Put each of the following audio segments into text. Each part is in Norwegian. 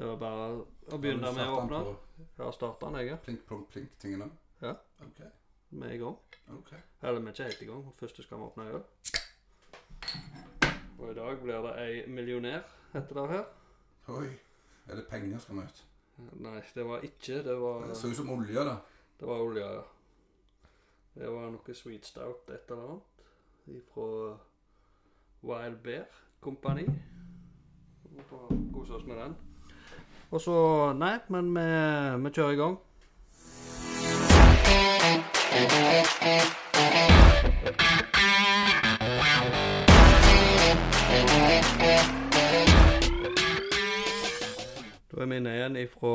Det var bare å begynne med å åpne. Jeg har starta den, jeg. ja. Plink, plonk, plink-tingene? Ja. Ok. Vi er i gang. ok. Eller vi er ikke helt i gang. Først skal vi åpne øl. Og i dag blir det ei millionær, heter det her. Oi. Er det penger skal vi ut? Nei, det var ikke. Det var, Det så ut som olje, da. det var olje, ja. Det var noe sweet stout, et eller annet, fra Wild Bear Company. Vi får kose oss med den. Og så Nei, men vi, vi kjører i gang. Da er vi inne igjen ifra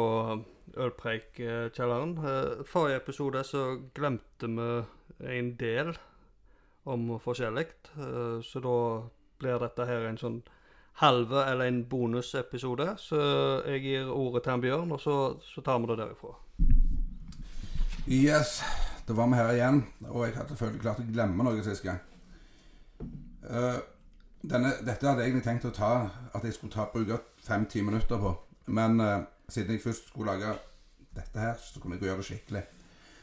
Ølpreikkjelleren. Eh, Forrige episode så glemte vi en del om forskjellig, eh, så da blir dette her en sånn halve eller en bonusepisode. Så jeg gir ordet til en Bjørn, og så, så tar vi det derifra. Yes, da var vi her igjen. Og jeg hadde selvfølgelig klart å glemme noe sist gang. Uh, denne, dette hadde jeg egentlig tenkt å ta At jeg skulle ta, bruke fem-ti minutter på. Men uh, siden jeg først skulle lage dette her, så kunne jeg gjøre det skikkelig.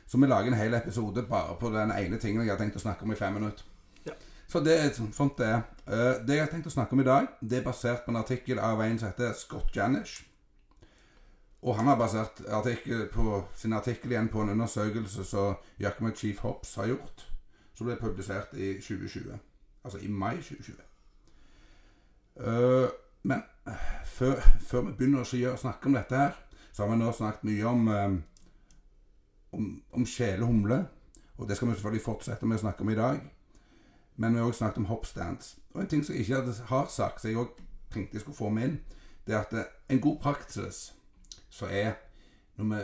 Så vi lager en hel episode bare på den ene tingen jeg har tenkt å snakke om i fem minutter. Ja. Så det er sånn- sånt det er. Eh, det jeg har tenkt å snakke om i dag, det er basert på en artikkel av en som heter Scott Janish. Og han har basert artikkel på, sin artikkel igjen på en undersøkelse som Yakima Chief Hops har gjort. Som ble publisert i 2020. Altså i mai 2020. Uh, men eh, før, før vi begynner å snakke om dette her, så har vi nå snakket mye om um, om, om kjælehumle. Og det skal vi selvfølgelig fortsette med å snakke om i dag. Men vi har også snakket om hoppstands. Og en ting som jeg ikke har sagt, som jeg også tenkte jeg skulle få med inn, det er at eh, en god praksis så er når vi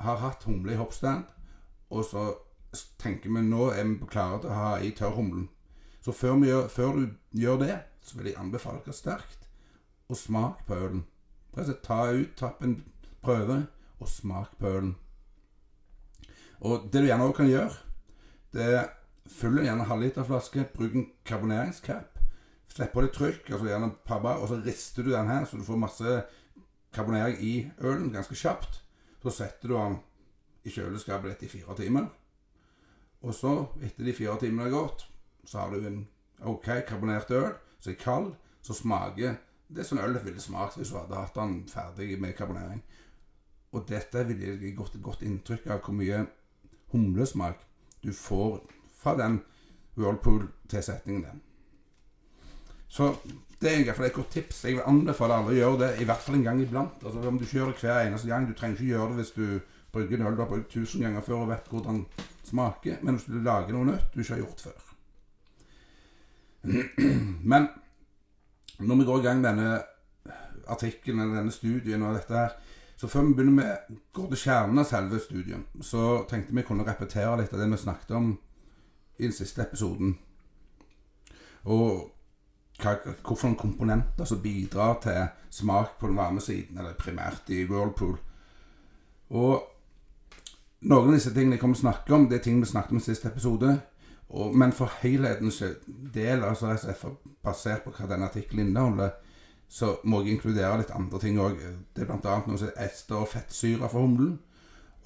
har hatt humle i hoppstand, og så tenker vi nå er vi klare til å ha i tørrhumlen. Så før, gjør, før du gjør det, så vil jeg anbefale dere sterkt å smake på ølen. Ta ut, tapp en prøve, og smak på ølen. Og det du gjerne også kan gjøre, det er fyll gjerne halvliterflaske, bruk en karboneringskapp. Slipp på litt trykk, altså gjerne et par og så rister du den her, så du får masse karbonering i ølen ganske kjapt. Så setter du den i kjøleskapet ditt i fire timer. Og så, etter de fire timene er gått, så har du en OK karbonert øl som er kald, som smaker det som ølet ville smakt hvis du hadde hatt den ferdig med karbonering. Og dette vil gi gi godt, godt inntrykk av hvor mye humlesmak du får fra den Whirlpool-tilsetningen din. Så det er i hvert fall et godt tips. Jeg vil anbefale alle å gjøre det i hvert fall en gang iblant. Altså Om du ikke gjør det hver eneste gang, du trenger ikke gjøre det hvis du brygger en øl du har brukt 1000 ganger før og vet hvordan den smaker, men hvis du lager noe nytt du ikke har gjort før. Men når vi går i gang med denne artikkelen eller denne studien og dette her, så før vi begynner med går til kjernen av selve studien, så tenkte vi kunne repetere litt av det vi snakket om i den siste episoden. Og hvilke komponenter som bidrar til smak på den varme siden, eller primært i Whirlpool. Og noen av disse tingene jeg kommer til å snakke om, det er ting vi snakket om i siste episode. Og, men for helhetens del, altså basert på hva denne artikkelen inneholder, så må jeg inkludere litt andre ting òg. Det er bl.a. noe som heter ester og fettsyre for humlen.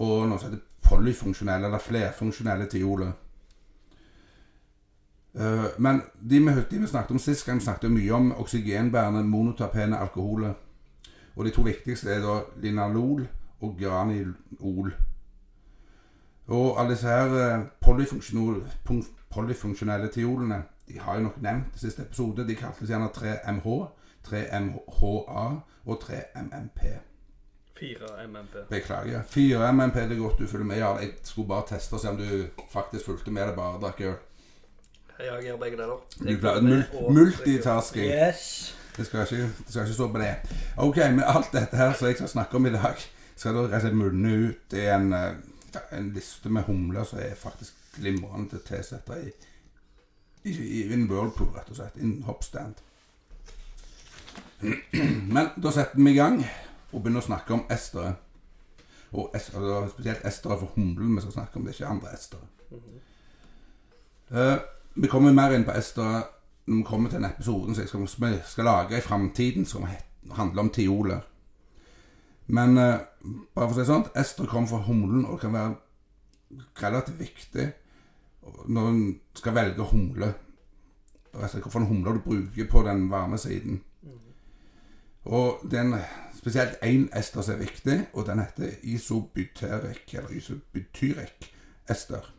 Og noe som heter polyfunksjonelle eller flerfunksjonelle tioler. Eh, men de vi, de vi snakket om sist gang, snakket mye om oksygenbærende monotapene alkoholer. Og de to viktigste er da linalol og granilol. Og alle disse her eh, polyfunksjonelle, tiolene de har jeg nok nevnt i siste episode. De kaltes gjerne 3MH, 3MHA og 3MMP. 4 MMP. Beklager. 4MMP det er godt du følger med. Jeg skulle bare teste og se om du faktisk fulgte med det bare drakk øl. Jeg gjør begge deler. Du klarer mul multitasking. Yes. Det skal, ikke, det skal ikke stå på det. Ok, med alt dette her som jeg skal snakke om i dag, skal da rett og slett munne ut i en, eh, en liste med humler som er faktisk glimrende til å tilsette i, i, i en whirlpool, rett og slett. En hoppstand. Men da setter vi i gang og begynner å snakke om estere. Og es- altså, spesielt estere for humlen vi skal snakke om, det er ikke andre estere. Eh, vi kommer mer inn på Ester når vi kommer til den episoden som jeg skal, vi skal lage i framtiden, som handler om tioler. Men eh, bare for å si sånn, ester kommer fra humlen, og kan være relativt viktig når en skal velge humle. Altså hvilken humle du bruker på den varme siden. Og det er en, spesielt én ester som er viktig, og den heter isobutyric, eller isobutyric ester.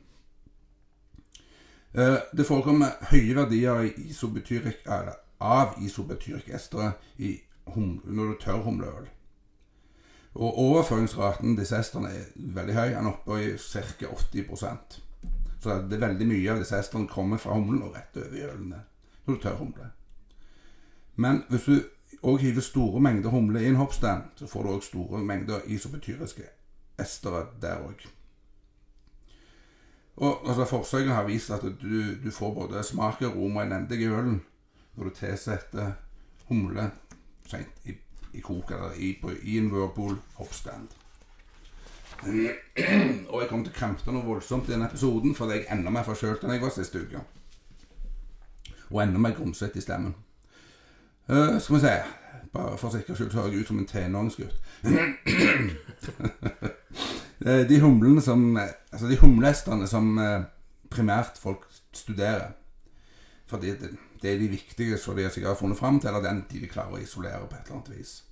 Eh, Det forekommer høye verdier i isobutyric, eller av isobutyric estere i hum, når du tørrhumleøl. Og overføringsraten disse esterne er veldig høy. Den er oppe i ca. 80% Så det er veldig mye av disse esterne kommer fra humlen og rett over i ølene når du tørrhumler. Men hvis du òg hiver store mengder humle i en hoppstand, så får du òg store mengder isobutyriske estere der òg. Og altså, Forsøkene har vist at du, du får både smak og rom og elendig i ølen når du tilsetter humle sent i, i kok eller i, på, i en Whirlpool hoppstand. Og jeg kom til å krampe noe voldsomt i denne episoden fordi jeg enda mer forkjølt enn jeg var sist uke. Og enda mer grumsete i stemmen. Uh, skal vi se Bare for sikkerhets skyld så høres jeg ut som en tenåringsgutt. Eh, de humlene som Altså de humleesterne som eh, primært folk studerer. Fordi det, er de viktige som de har sikkert funnet fram til, eller den de, de klarer å isolere på et eller annet vis.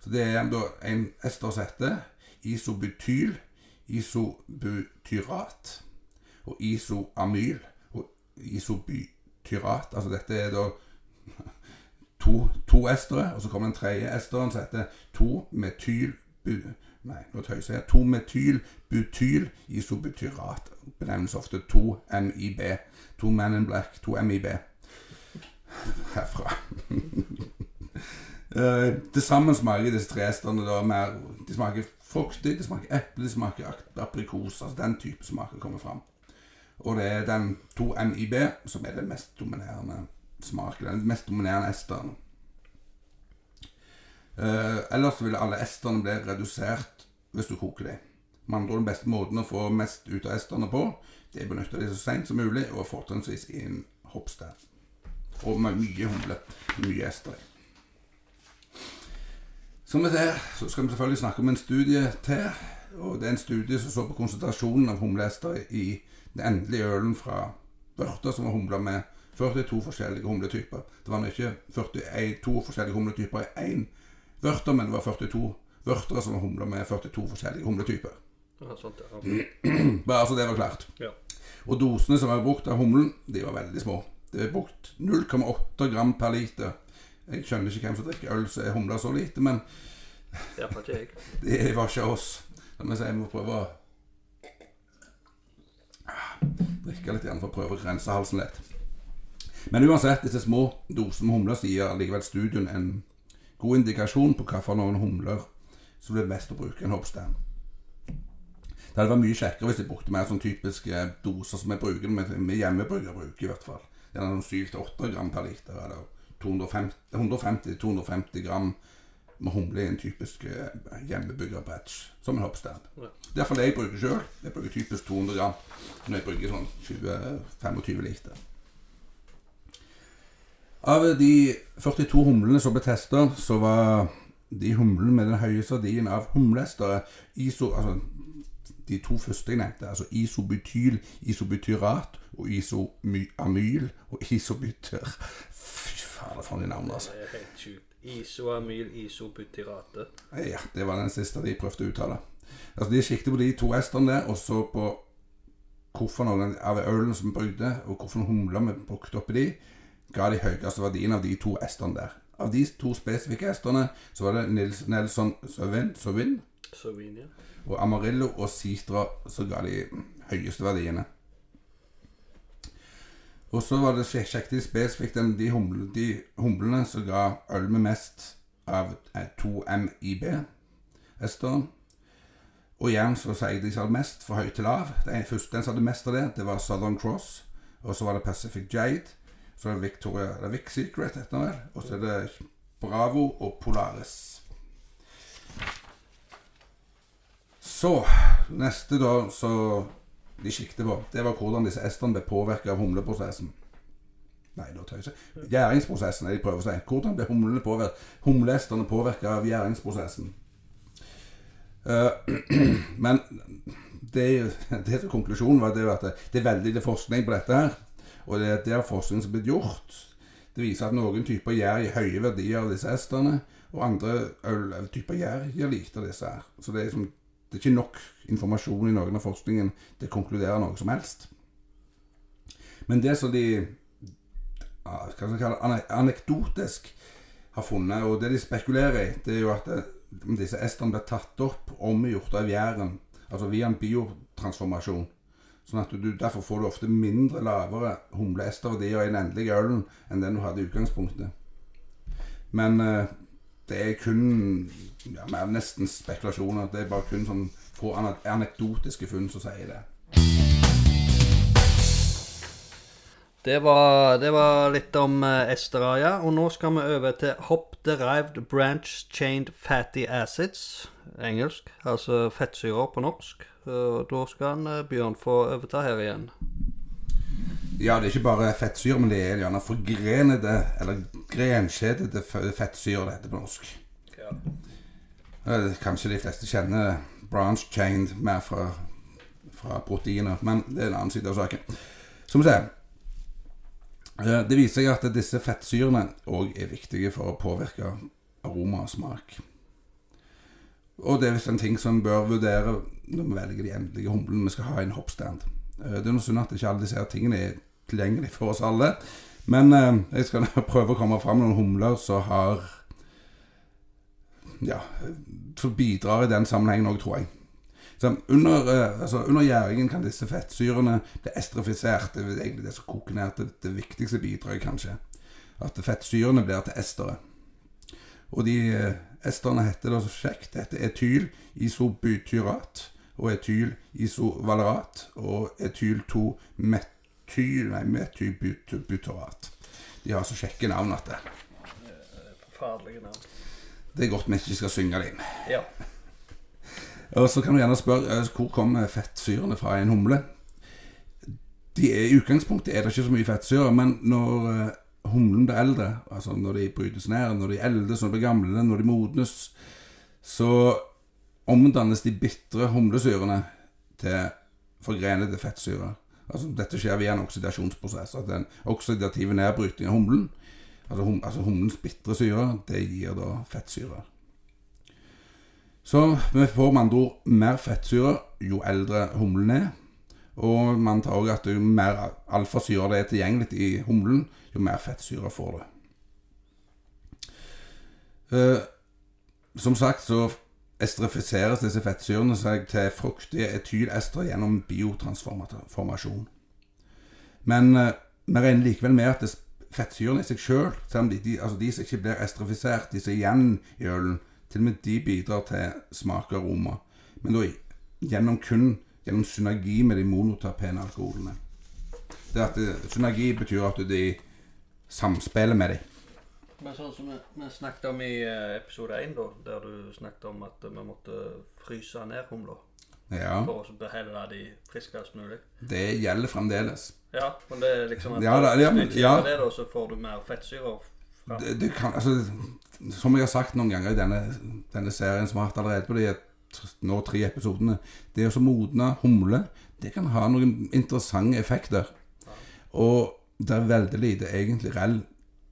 Så det er da en ester som heter isobutyl, isobutyrat og isoamyl og isobutyrat. Altså dette er da to, to estere, og så kommer den tredje esteren som heter to-metyl... Nei, nå tøyser jeg. 2-metylbutyl isobutyrat. Benevnes ofte 2-MIB. To Men in Black, 2-MIB. Herfra. Eh, Til sammen smaker disse tre esterne mer De smaker fruktig, de smaker eple, de smaker aprikos. Altså den type smaker kommer fram. Og det er den 2-MIB som er den mest dominerende smaken. Den mest dominerende esteren. Eh, ellers vil alle esterne bli redusert hvis du koker dem. Med andre ord, den beste måten å få mest ut av esterne på, det er å benytte dem så sent som mulig, og fortrinnsvis i en hoppstand. Og med mye humle. Mye ester. Som vi ser, så skal vi selvfølgelig snakke om en studie til. Og det er en studie som så på konsentrasjonen av humleester i den endelige ølen fra Børta, som var humla med 42 forskjellige humletyper. Det var ikke 42 forskjellige humletyper i én vørter, men det var 42 vørtere som var humla med 42 forskjellige humletyper. Ja, sant, ja. Bare så det var klart. Ja. Og dosene som er brukt av humlen, de var veldig små. Det er brukt 0,8 gram per liter. Jeg skjønner ikke hvem som drikker øl som er humla så lite, men Iallfall ikke jeg. det var ikke oss. Si, jeg må prøve å drikke litt igjen for å prøve å rense halsen litt. Men uansett, disse små dosene med humler sier likevel studien en god indikasjon på hvilke humler som er best å bruke en hoppstand. Det hadde vært mye kjekkere hvis jeg brukte mer sånn typiske doser som jeg bruker med, med hjemmebrukerbruk, i hvert fall. Er noen 7-8 gram per liter, eller 150-250 gram med humle i en typisk eh, hjemmebyggerbatch, som en hoppstand. Ja. Er iallfall det jeg bruker sjøl. Jeg bruker typisk 200 gram når jeg bruker sånn 20-25 liter. Av de 42 humlene som ble testa, så var de humlene med den høyeste verdien av humleestere iso... Altså de to første jeg nevnte, altså isobutyl, isobutyrat og isomyl og isobutyr Fy fader, for noen navn, altså. Det er helt sjukt. Isoamyl, isobutyrate. Ja, det var den siste de prøvde å uttale. Altså, De siktet på de to esterne der, og så på hvorfor noen av ølen som brydde, og hvorfor humler vi brukte oppi de, ga de høyeste verdien av de to esterne der. Av de to spesifikke esterne så var det Nils Nelson Sauvin, Sauvin ja. og Amarillo og Citra som ga de høyeste verdiene. Og så var det sjek- sjekket de spesifikt de, humle, de humlene som ga øl med mest av eh, 2MIB-esteren. Og igjen så sier de som hadde mest fra høy til lav. Den første den som hadde mest av det, det var Southern Cross. Og så var det Pacific Jade. Så er Victoria, det er Vic Secret, heter den. Og så er det Bravo og Polaris. Så neste da så de sikter på, det var hvordan disse esterne ble påvirket av humleprosessen. Nei, da tøyser jeg. Gjæringsprosessen er de prøver å si. Hvordan ble humlene påvirket? Humleesterne påvirket av gjæringsprosessen. Uh, men det, det konklusjonen var, det at det, det er veldig lite forskning på dette her. Og det er der forskningen som blitt gjort. Det viser at noen typer gjær gir høye verdier av disse esterne, og andre øl, typer gjær gir lite av disse her. Så det er, liksom, det er ikke nok informasjon i noen av forskningen til å konkludere noe som helst. Men det som de hva skal kalle ane- anekdotisk har funnet, og det de spekulerer i, det er jo at det, disse esterne blir tatt opp omgjort av gjæren, altså via en biotransformasjon. Sånn at du, Derfor får du ofte mindre lavere humleesterverdier i den endelige ølen enn den du hadde i utgangspunktet. Men eh, det er kun ja, nesten spekulasjoner. Det er bare kun sånn få ane- anekdotiske funn som sier det. Det var, det var litt om Esteraya. Og nå skal vi over til Hop Derived Branch Chained Fatty Acids, engelsk, altså fettsyrer på norsk. Og da skal han, eh, Bjørn få overta her igjen. Ja, det er ikke bare fettsyre, men det er gjerne forgrenede, eller grenkjedede fettsyre det heter på norsk. Ja. Eh, Kanskje de fleste kjenner branch chained mer fra, fra proteiner, men det er en annen side av saken. Som vi ser, eh, det viser seg at disse fettsyrene òg er viktige for å påvirke aroma og smak. Og det er visst en ting som bør vurdere når vi velger de endelige humlene vi skal ha i en hoppstand. Eh, Det er noe synd at ikke alle disse tingene er tilgjengelig for oss alle. Men eh, jeg skal prøve å komme fram med noen humler som har Ja, som bidrar i den sammenhengen òg, tror jeg. Så under, eh, altså under gjæringen kan disse fettsyrene bli estrifisert. Det er egentlig det som koker ned til det viktigste bidraget, kanskje. At fettsyrene blir til estere. Og de eh, esterne heter da så kjekt. Dette heter etyl isobutyrat og etyl isovalerat og etyl 2 metyl, nei, metybutyrat. De har så kjekke navn at det, Forferdelige navn. det er godt vi ikke skal synge dem. Ja. Og så kan du gjerne spørre eh, hvor kommer fettsyrene fra en humle. Er, I utgangspunktet er det ikke så mye fettsyre, men når eh, humlen blir eldre, altså når de brytes ned, når de eldes, når de blir gamle, når de modnes, så omdannes de bitre humlesyrene til forgrenede fettsyrer. Altså, dette skjer via en oksidasjonsprosess. At den oksidative nedbrytning av humlen, altså, hum, altså humlens bitre syre, det gir da fettsyrer. Så vi får med andre ord mer fettsyre jo eldre humlen er. Og man tar også at jo mer alfasyre det er tilgjengelig i humlen, jo mer fettsyre får du. Eh, som sagt så estrifiseres disse fettsyrene seg til fruktige etylestre gjennom biotransformasjon. Men eh, vi regner likevel med at fettsyrene i seg sjøl, selv om de, de, altså de som ikke blir estrifisert, de som er igjen i ølen, til og med de bidrar til smak og aroma. Men da gjennom kun gjennom synergi med de monoterpene alkoholene. Det at det, synergi betyr at de samspiller med dem. Men sånn som vi, vi snakket om i eh, episode 1, da, der du snakket om at vi måtte fryse ned humla Ja, for å beholde de friskest mulig. det gjelder fremdeles. Ja, men det er liksom at Ja, da- ja, men- ja. det, da, så får du mer fettsyre. Det, det kan, altså, som jeg har sagt noen ganger i denne, denne serien, som har hatt allerede på de nå tre episodene, det å så modne humle, det kan ha noen interessante effekter. Og det er veldig lite egentlig reell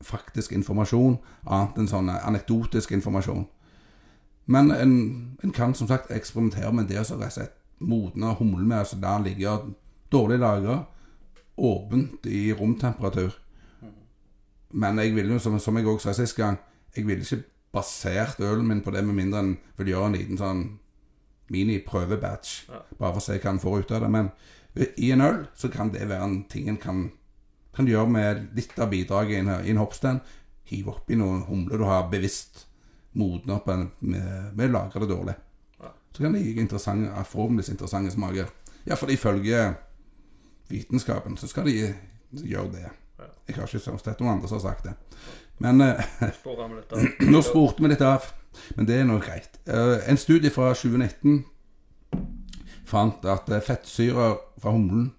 faktisk informasjon, annet enn sånn anekdotisk informasjon. Men en, en kan som sagt eksperimentere med det å så rett og modne humlen med, altså der ligger dårlig lagra, åpent i romtemperatur. Men jeg vil jo, som, som jeg også sa sist gang, jeg ville ikke basert ølen min på det, med mindre en vil gjøre en liten sånn mini-prøvebatch. Ja. Bare for å se hva en får ut av det. Men i en øl så kan det være en ting en kan, kan gjøre med litt av bidraget i en, i en hoppstand. Hive oppi noen humler du har bevisst modna opp en, med, med å lagre det dårlig. Ja. Så kan det gi interessante, forhåpentligvis interessante smaker. Iallfall ifølge vitenskapen så skal de gjøre det. Ja. Jeg har ikke sett noen andre som har sagt det. Men vi litt nå spurte vi litt av, men det er nå greit. Eh, en studie fra 2019 fant at eh, fettsyrer fra humlen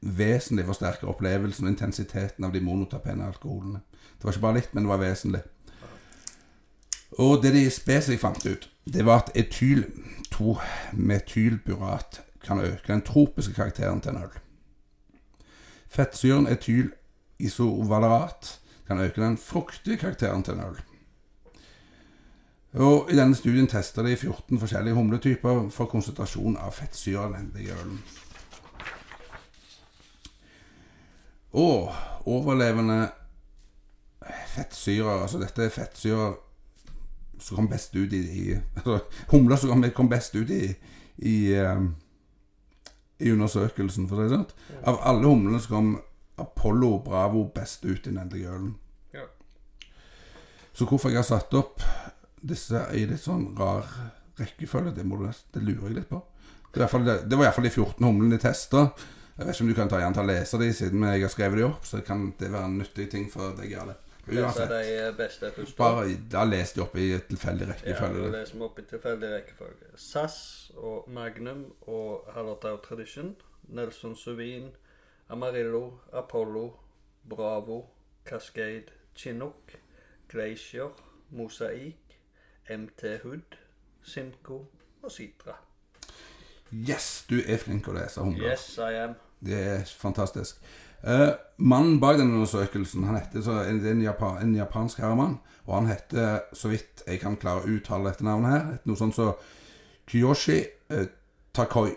vesentlig forsterker opplevelsen og intensiteten av de monotapene alkoholene. Det var ikke bare litt, men det var vesentlig. Og det de spesifikt fant ut, det var at etyl 2-metylburat kan øke den tropiske karakteren til en øl. Fettsyren etyl-isovalerat kan øke den fruktige karakteren til en øl. Og I denne studien tester de 14 forskjellige humletyper for konsentrasjon av fettsyre i ølen. Og overlevende fettsyrer Altså dette er fettsyrer som kom best ut i, i altså, Humler som kom, best ut i, i, um, i undersøkelsen, for å si det sånn. Av alle humlene som kom Apollo Bravo best ut i den endelige ølen. Ja. Så hvorfor jeg har satt opp disse i litt sånn rar rekkefølge, det, må du, det lurer jeg litt på. Det, var i hvert fall, det var iallfall de 14 humlene de testa. Jeg vet ikke om du kan ta igjen til å lese de siden jeg har skrevet de opp. Så kan det være en nyttig ting for deg, Jarle. Uansett. de beste da. Bare da les de opp i tilfeldig Ja, rekkefølge. vi leser vi opp i tilfeldig rekkefølge. SAS og Magnum og Hallertau Tradition. Nelson Suvin, Amarillo, Apollo, Bravo, Cascade, Chinook, Glacier, Mosaik, MT Hood, Simco og Citra. Yes, du er flink å lese humler. Yes, I am. Det er fantastisk. Uh, mannen bak denne undersøkelsen Han heter så, en, en, Japan, en japansk herremann. Og han heter, så vidt jeg kan klare å uttale dette navnet her, noe sånt som Kyoshi uh, Takoi.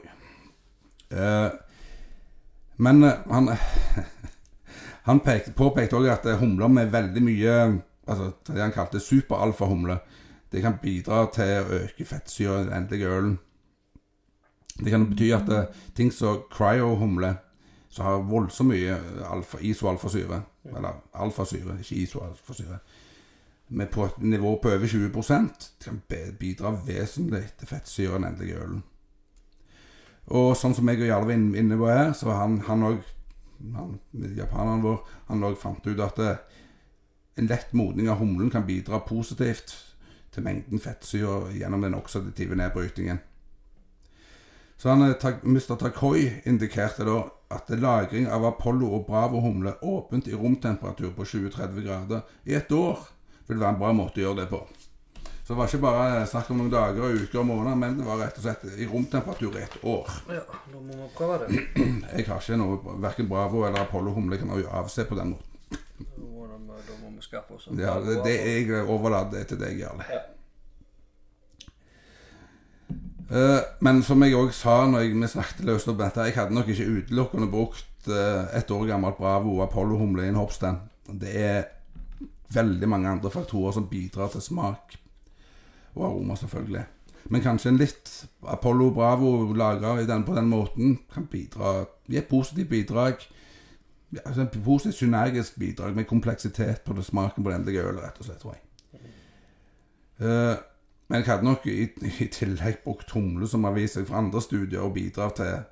Eh, men eh, han Han pekte, påpekte òg at eh, humler med veldig mye Altså det han kalte superalfahumle, det kan bidra til å øke fettsyre i den endelige ølen. Det kan bety at eh, ting som cryohumler, som har voldsomt mye alfa, isoalfasyre, eller alfasyre, ikke isoalfasyre, med på et nivå på over 20% kan bidra vesentlig til fettsyre i den endelige ølen. Og sånn som jeg og Jarle var inne på her, så han òg Japaneren vår han òg fant ut at eh, en lett modning av humlen kan bidra positivt til mengden fettsyre gjennom den oksidative nedbrytingen. Så han, eh, Mr. Takoi indikerte da at lagring av Apollo og Bravo-humle åpent i romtemperatur på 20-30 grader i et år vil være en bra måte å gjøre det på. Så det var ikke bare snakk om noen dager, og uker og måneder, men det var rett og slett i romtemperatur i et år. Ja, nå må vi prøve det. Jeg har ikke noe, verken Bravo eller Apollo-humle kan jo avse på den måten. Da må, da må vi skaffe oss en Ja, det, det jeg overlater til deg, Jarle. Ja. Eh, men som jeg òg sa når jeg, vi snakket løst om dette, jeg hadde nok ikke utelukkende brukt eh, et år gammelt Bravo og Apollo-humle i en hoppstand. Det er veldig mange andre faktorer som bidrar til smak. Og aroma, selvfølgelig. Men kanskje en litt Apollo Bravo laga på den måten kan bidra gi et positivt bidrag. Altså et positivt synergisk bidrag med kompleksitet på det smaken på det endelige ølet, rett og slett, tror jeg. Uh, men jeg hadde nok i, i tillegg brukt humle som har vist seg fra andre studier og bidratt til,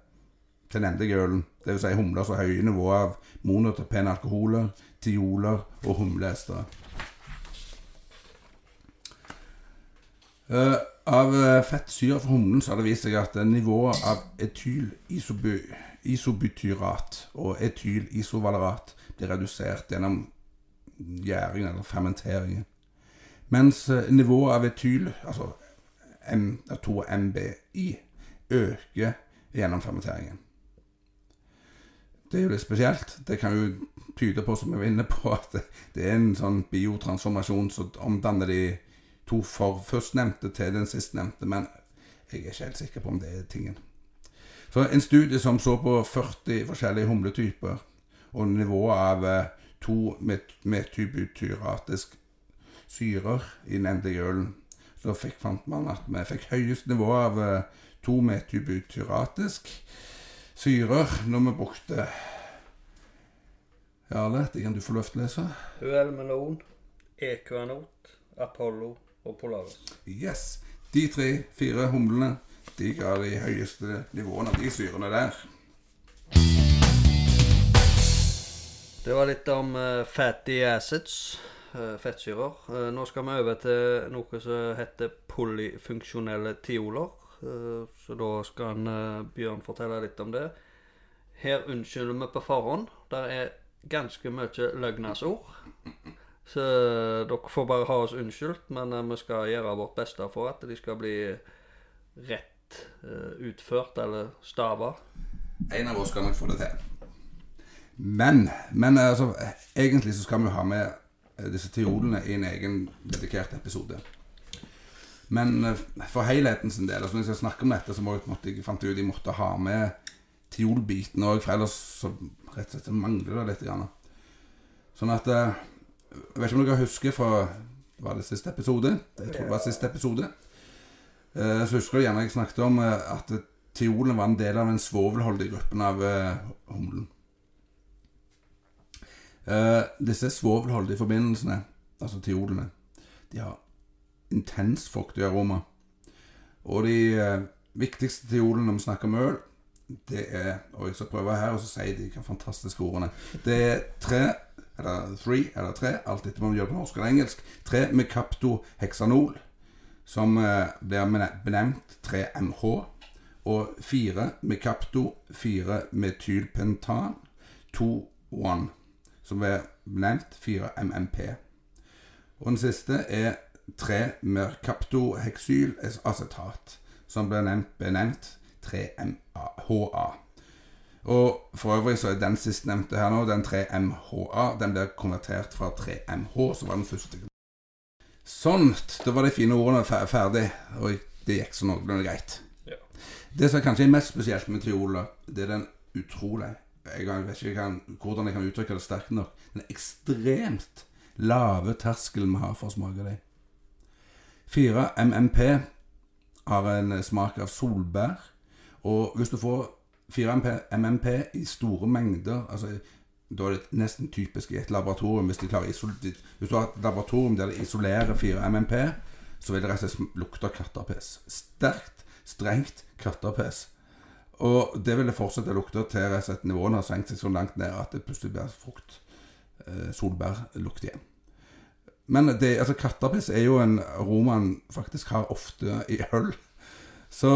til den endelige ølen. Vil si humler har høye nivåer av monotopene alkoholer, tioler og humleestere. Eh, av uh, fettsyre fra humlen så har det vist seg at eh, nivået av etyl-isobutyrat og etyl-isovalerat blir redusert gjennom gjæringen eller fermenteringen. Mens eh, nivået av etyl, altså M, 2-MBI, øker gjennom fermenteringen. Det er jo litt spesielt. Det kan jo tyde på, som jeg var inne på, at det er en sånn biotransformasjon som omdanner de to for førstnevnte til den sistnevnte, men jeg er ikke helt sikker på om det er tingen. Så En studie som så på 40 forskjellige humletyper og nivået av eh, to met metybutyratisk syrer i den endelige ølen, så fikk, fant man at vi fikk høyest nivå av eh, to metybutyratisk syrer når vi brukte Jarle, det kan du få lov til å lese. Melon, Apollo og Polaris. Yes. De tre-fire humlene de ga de høyeste nivåene av de syrene der. Det var litt om eh, fatty acids, eh, fettsyrer. Eh, nå skal vi over til noe som heter polyfunksjonelle tioler. Så da skal han, Bjørn fortelle litt om det. Her unnskylder vi på forhånd. Det er ganske mye løgnesord. Så dere får bare ha oss unnskyldt, men eh, vi skal gjøre vårt beste for at de skal bli rett eh, utført eller stava. En av oss skal nok få det til. Men, men altså, egentlig så skal vi ha med eh, disse tiolene i en egen dedikert episode. Men eh, for helheten sin del, altså når jeg skal snakke om dette, så må jeg, måtte jeg fant ut jeg måtte ha med tiolbiten òg, for ellers så rett og slett mangler det litt. Grann. Sånn at eh, Jeg vet ikke om dere husker fra Var det siste episode? Jeg tror det var siste episode. Eh, Så husker du gjerne jeg snakket om eh, at tiolen var en del av den svovelholdige gruppen av eh, humlen. Disse svovelholdige forbindelsene, altså tiolene, de har intens fuktig aroma. Og de viktigste tiolene når vi snakker om øl, det er Og jeg skal prøve her og så sier de hva fantastiske ordene. Det er tre, eller three, eller tre, alt etter om man gjør på norsk eller engelsk. Tre med captohexanol, som eh, blir bene- benevnt 3MH. Og fire med capto, fire metylpentan, 2-1, som er benevnt 4MMP. Og den siste er tre mercaptohexylacetat, som blir nevnt, benevnt 3MHA. Og for øvrig så er den sistnevnte her nå, den 3MHA, den ble konvertert fra 3MH, som var den første. Sånn, da var de fine ordene ferdig, og det gikk så noenlunde greit. Ja. Det som kanskje er mest spesielt med triola, det er den utrolig Jeg vet ikke kan, hvordan jeg kan uttrykke det sterkt nok. Den ekstremt lave terskelen vi har for å smake dem. 4 MMP har en smak av solbær. Og hvis du får 4 MMP i store mengder altså, Da er det nesten typisk i et laboratorium. Hvis, hvis du har et laboratorium der de isolerer 4 MMP, så vil det rett og slett lukte kattepiss. Sterkt, strengt kattepiss. Og det vil det fortsette å lukte til rett og slett nivåene har senkt seg så langt ned at det plutselig blir frukt. Eh, solbærlukt igjen. Men det, altså kattepiss er jo en aroma en faktisk har ofte i øl. Så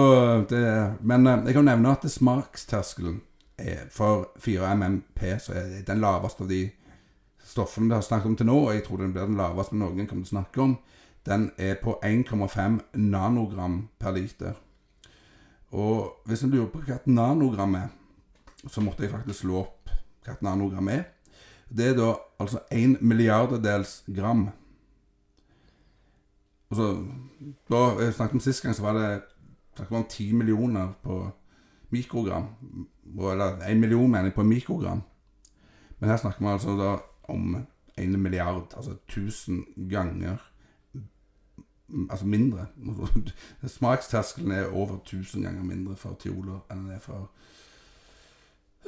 det Men eh, jeg kan nevne at smaksterskelen er for 4 MMP så er den laveste av de stoffene vi har snakket om til nå, og jeg tror den blir den laveste noen kommer til å snakke om, den er på 1,5 nanogram per liter. Og hvis en lurer på hva et nanogram er, så måtte jeg faktisk slå opp hva et nanogram er. Det er da altså 1 milliardedels gram. Og så, da jeg snakket om sist gang, så var det snakket man om 10 millioner på mikrogram. Eller 1 million, mener jeg, på mikrogram. Men her snakker vi altså da om 1 milliard, altså 1000 ganger Altså mindre. Smaksterskelen er over 1000 ganger mindre for tioler enn den er for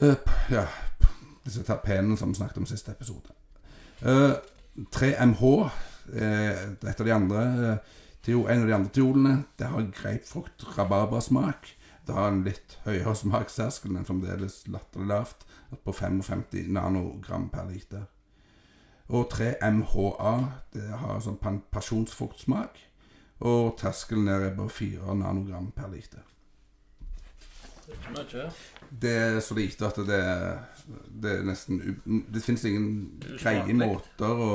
eh, Ja, disse terpenene som vi snakket om i siste episode. Uh, 3MH, eh, et av de andre eh, Tio, en av de andre tiolene det har grapefrukt, rabarbrasmak. Det har en litt høyere smaksterskel, men fremdeles latterlig lavt, på 55 nanogram per liter. Og 3MHA det har sånn pasjonsfruktsmak, og terskelen der er på 4 nanogram per liter. Er. Det er så lite at det, det er nesten Det finnes ingen greie måter å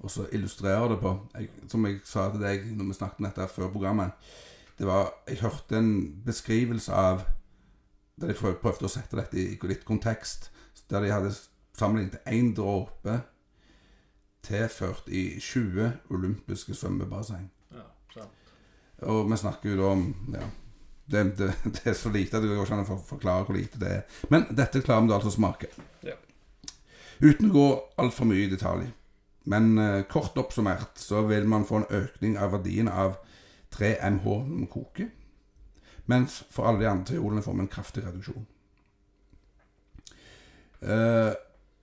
og så illustrere det på. Jeg, som jeg sa til deg når vi snakket om dette før programmet Det var Jeg hørte en beskrivelse av Der de prøvde å sette dette i litt kontekst. Der de hadde sammenlignet én dråpe tilført i 20 olympiske svømmebasseng. Ja, sant. Og vi snakker jo da om ja, det, det, det er så lite at det går ikke an å forklare hvor lite det er. Men dette klarer vi da altså å smake. Ja. Uten å gå altfor mye i detalj. Men eh, kort oppsummert så vil man få en økning av verdien av 3 MH når man koker. Mens for alle de andre triolene får vi en kraftig reduksjon. Eh,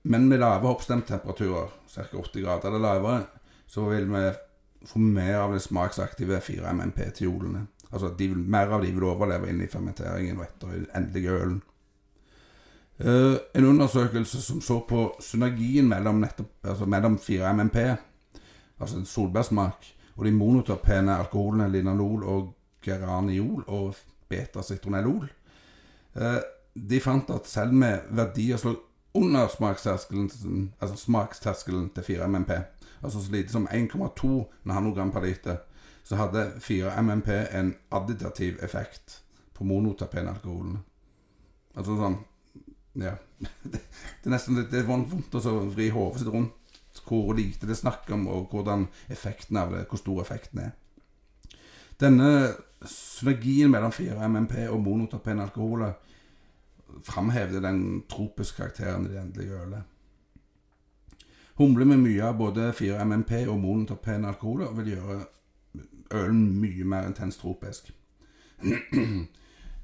men med lave oppstemtemperaturer, ca. 80 grader eller lavere, så vil vi få mer av de smaksaktive 4 MMP-tiolene. Altså mer av de vil overleve inn i fermenteringen og etter den endelige ølen. Eh, en undersøkelse som så på synergien mellom, altså mellom 4 MMP, altså solbærsmak, og de monoterpene alkoholene linalol og geraniol og beta-citronellol, eh, de fant at selv med verdier som under smaksterskelen, altså smaksterskelen til 4 MMP, altså så lite som 1,2 nanogram per liter, så hadde 4 MMP en additativ effekt på monoterpenalkoholene. Altså sånn Ja. Det, er nesten det er vondt å vri hodet sitt rundt hvor lite det er snakk om, og hvordan effekten av det, hvor stor effekten er. Denne synergien mellom 4-MMP og monoterpenalkoholer framhever den tropiske karakteren i det endelige ølet. Humler med mye av både 4-MMP og monoterpenalkoholer vil gjøre ølen mye mer intenst tropisk.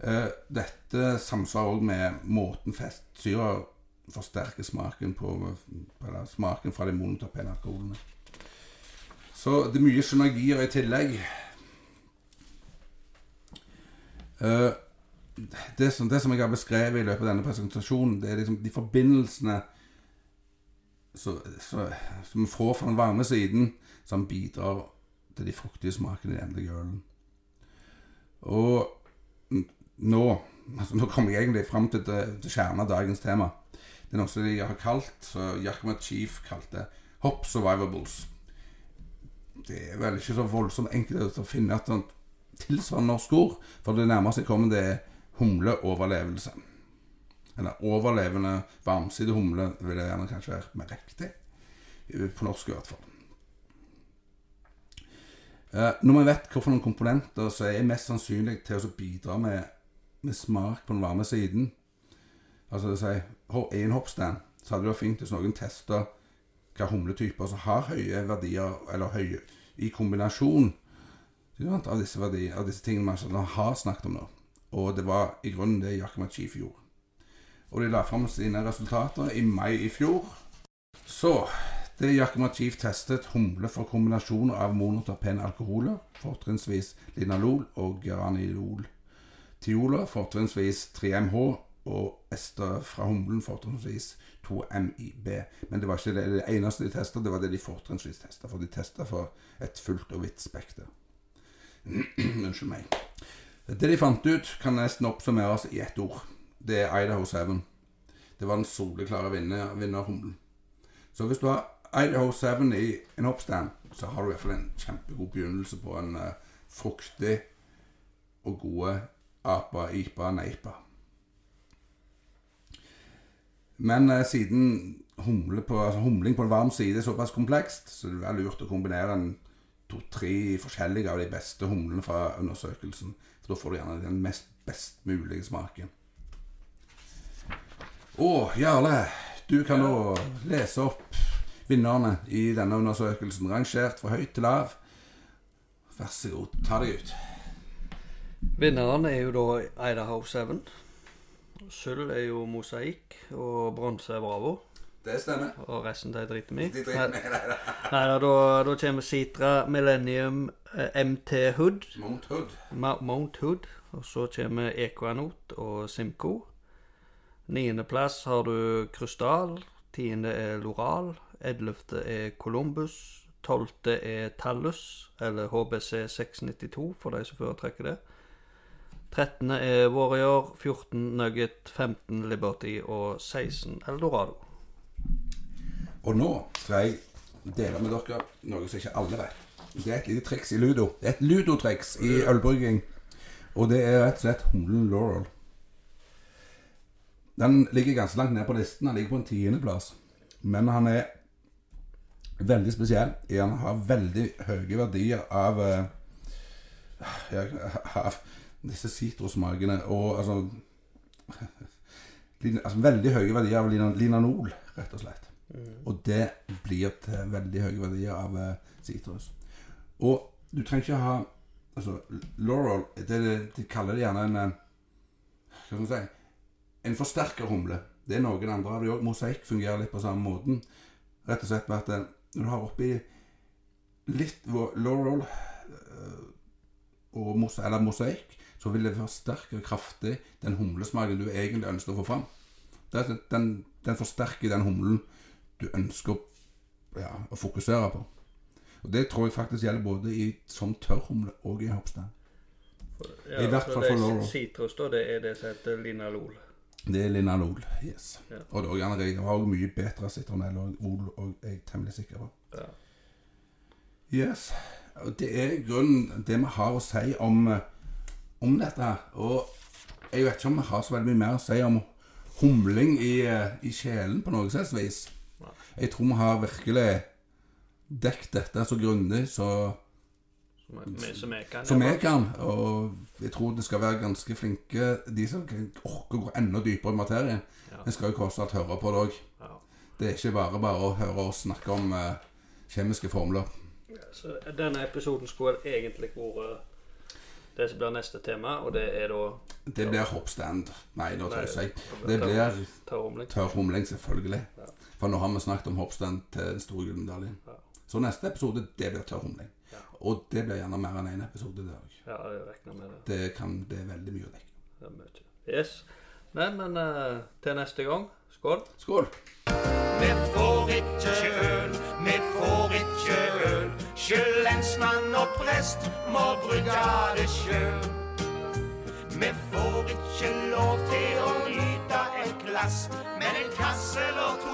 Eh, Dette samsvarer òg med måten fettsyrer forsterker smaken på eller smaken fra de monoterpenalkoholene. Så det er mye synergier i tillegg. Eh, det, som, det som jeg har beskrevet i løpet av denne presentasjonen, det er liksom de forbindelsene som vi får fra den varme siden, som bidrar til de fruktige smakene i den ølen. Og nå altså Nå kommer jeg egentlig fram til, kjernen av dagens tema. Det er noe som de har kalt, så Yakima Chief kalte Hop Survivables. Det er vel ikke så voldsomt enkelt å finne et sånt tilsvarende norsk ord, for det nærmeste jeg kommer, det er humleoverlevelse. Eller overlevende varmsidig humle vil det gjerne kanskje være mer riktig. På norsk i hvert fall. Eh, Når man vet hvilke komponenter som er mest sannsynlig til å bidra med, med smak på den varme siden Altså det si én hoppstand. så hadde det vært fint hvis noen testa hvilke humletyper som har høye verdier, eller høye i kombinasjon av disse verdier, av disse tingene man sånn har snakket om nå. Og det var i grunnen det Jakob Chief gjorde. Og de la fram sine resultater i mai i fjor. Så det Jakob Chief testet humle for kombinasjoner av monotapen alkoholer, fortrinnsvis linalol og granilol. Tioler, fortrinnsvis 3MH, og ester fra humlen, fortrinnsvis 2MIB. Men det var ikke det, det eneste de testa, det var det de fortrinnsvis testa. For de testa for et fullt og vidt spekter. Unnskyld meg. Det de fant ut, kan nesten oppsummeres i ett ord. Det er Idaho 7. Det var den soleklare vinner, vinnerhumlen. Så hvis du har Idaho 7 i en hoppstand, så har du i hvert fall en kjempegod begynnelse på en uh, fruktig og gode apa, ipa, neipa. Men eh, siden på, altså, humling på en varm side er såpass komplekst, så det er lurt å kombinere to-tre forskjellige av de beste humlene fra undersøkelsen. For da får du gjerne den mest best mulige smaken. Å, Jarle, du kan nå lese opp vinnerne i denne undersøkelsen, rangert fra høyt til lav. Vær så god, ta deg ut. Vinneren er jo da Idaho 7. Sølv er jo Mosaikk, og bronse er Bravo. Det stemmer. Og resten de driter vi i. De driter. Nei da, da, kommer Citra Millennium eh, MT Hood. Mount Hood. Ma- Mount Hood. Og så kommer Equanot og Simco. Niendeplass har du Krystall. Tiende er Loral. Ellevte er Columbus. Tolvte er Tallus, eller HBC 692, for de som foretrekker det. 13. er Warrior, 14 Nugget, 15 Liberty og 16 Eldorado. Og nå skal jeg dele med dere noe som ikke alle vet. Det er et lite triks i ludo. Det er et ludotriks i ølbrygging. Og det er rett og slett humlen Laurel. Den ligger ganske langt ned på listen. Han ligger på en tiendeplass. Men han er veldig spesiell. Han har veldig høye verdier av eh, Av disse sitrusmakene. Og altså, altså Veldig høye verdier av lina- linanol, rett og slett. Og det blir til veldig høye verdier av eh, sitrus. Og du trenger ikke ha Altså, Laurel det, det, De kaller det gjerne en eh, Hva skal man si En forsterkerhumle. Det er noen andre av de òg. Mosaikk fungerer litt på samme måten. Rett og slett med at eh, når du har oppi litt Laurel og mosa, eller mosaikk, så vil det forsterke kraftig den humlesmaken du egentlig ønsker å få fram. Den, den forsterker den humlen du ønsker ja, å fokusere på. Og Det tror jeg faktisk gjelder både i som tørrhumle og i hoppstand. I hvert fall for Loro. Sitrus, da, det er det som heter linalol. Det er linalol. Yes. Ja. Og er gjerne jeg har mye bedre sitronell og ol, og jeg er temmelig sikker på. Ja. Yes. Det er grunnen det vi har å si om, eh, om dette. Og jeg vet ikke om vi har så veldig mye mer å si om humling i, eh, i kjelen på noe slags vis. Jeg tror vi har virkelig dekket dette så grundig så, Som jeg kan. som jeg kan. Og jeg tror det skal være ganske flinke de som orker å gå enda dypere i materien. Ja. En skal jo tross alt høre på det òg. Ja. Det er ikke bare bare å høre oss snakke om uh, kjemiske formler. Så denne episoden skulle egentlig vært det som blir neste tema, og det er da Det blir hoppstand. Nei, da tøyser jeg. Det blir tørrhumling. tørr humling, selvfølgelig. Ja. For nå har vi snakket om hoppstand til den store gullmedaljen. Ja. Så neste episode, det blir tørr humling. Ja. Og det blir gjerne mer enn én en episode. Det. Ja, jeg regner med det. det kan det er veldig mye å dekke. det er mye. Yes. Nei, men uh, til neste gang. Skål. Skål! Vi får ikke øl, vi får ikke øl. Sjølensmann og prest må bruke det sjøl. Vi får ikke lov til å nyte et glass, men en kasse eller to